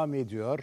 devam ediyor.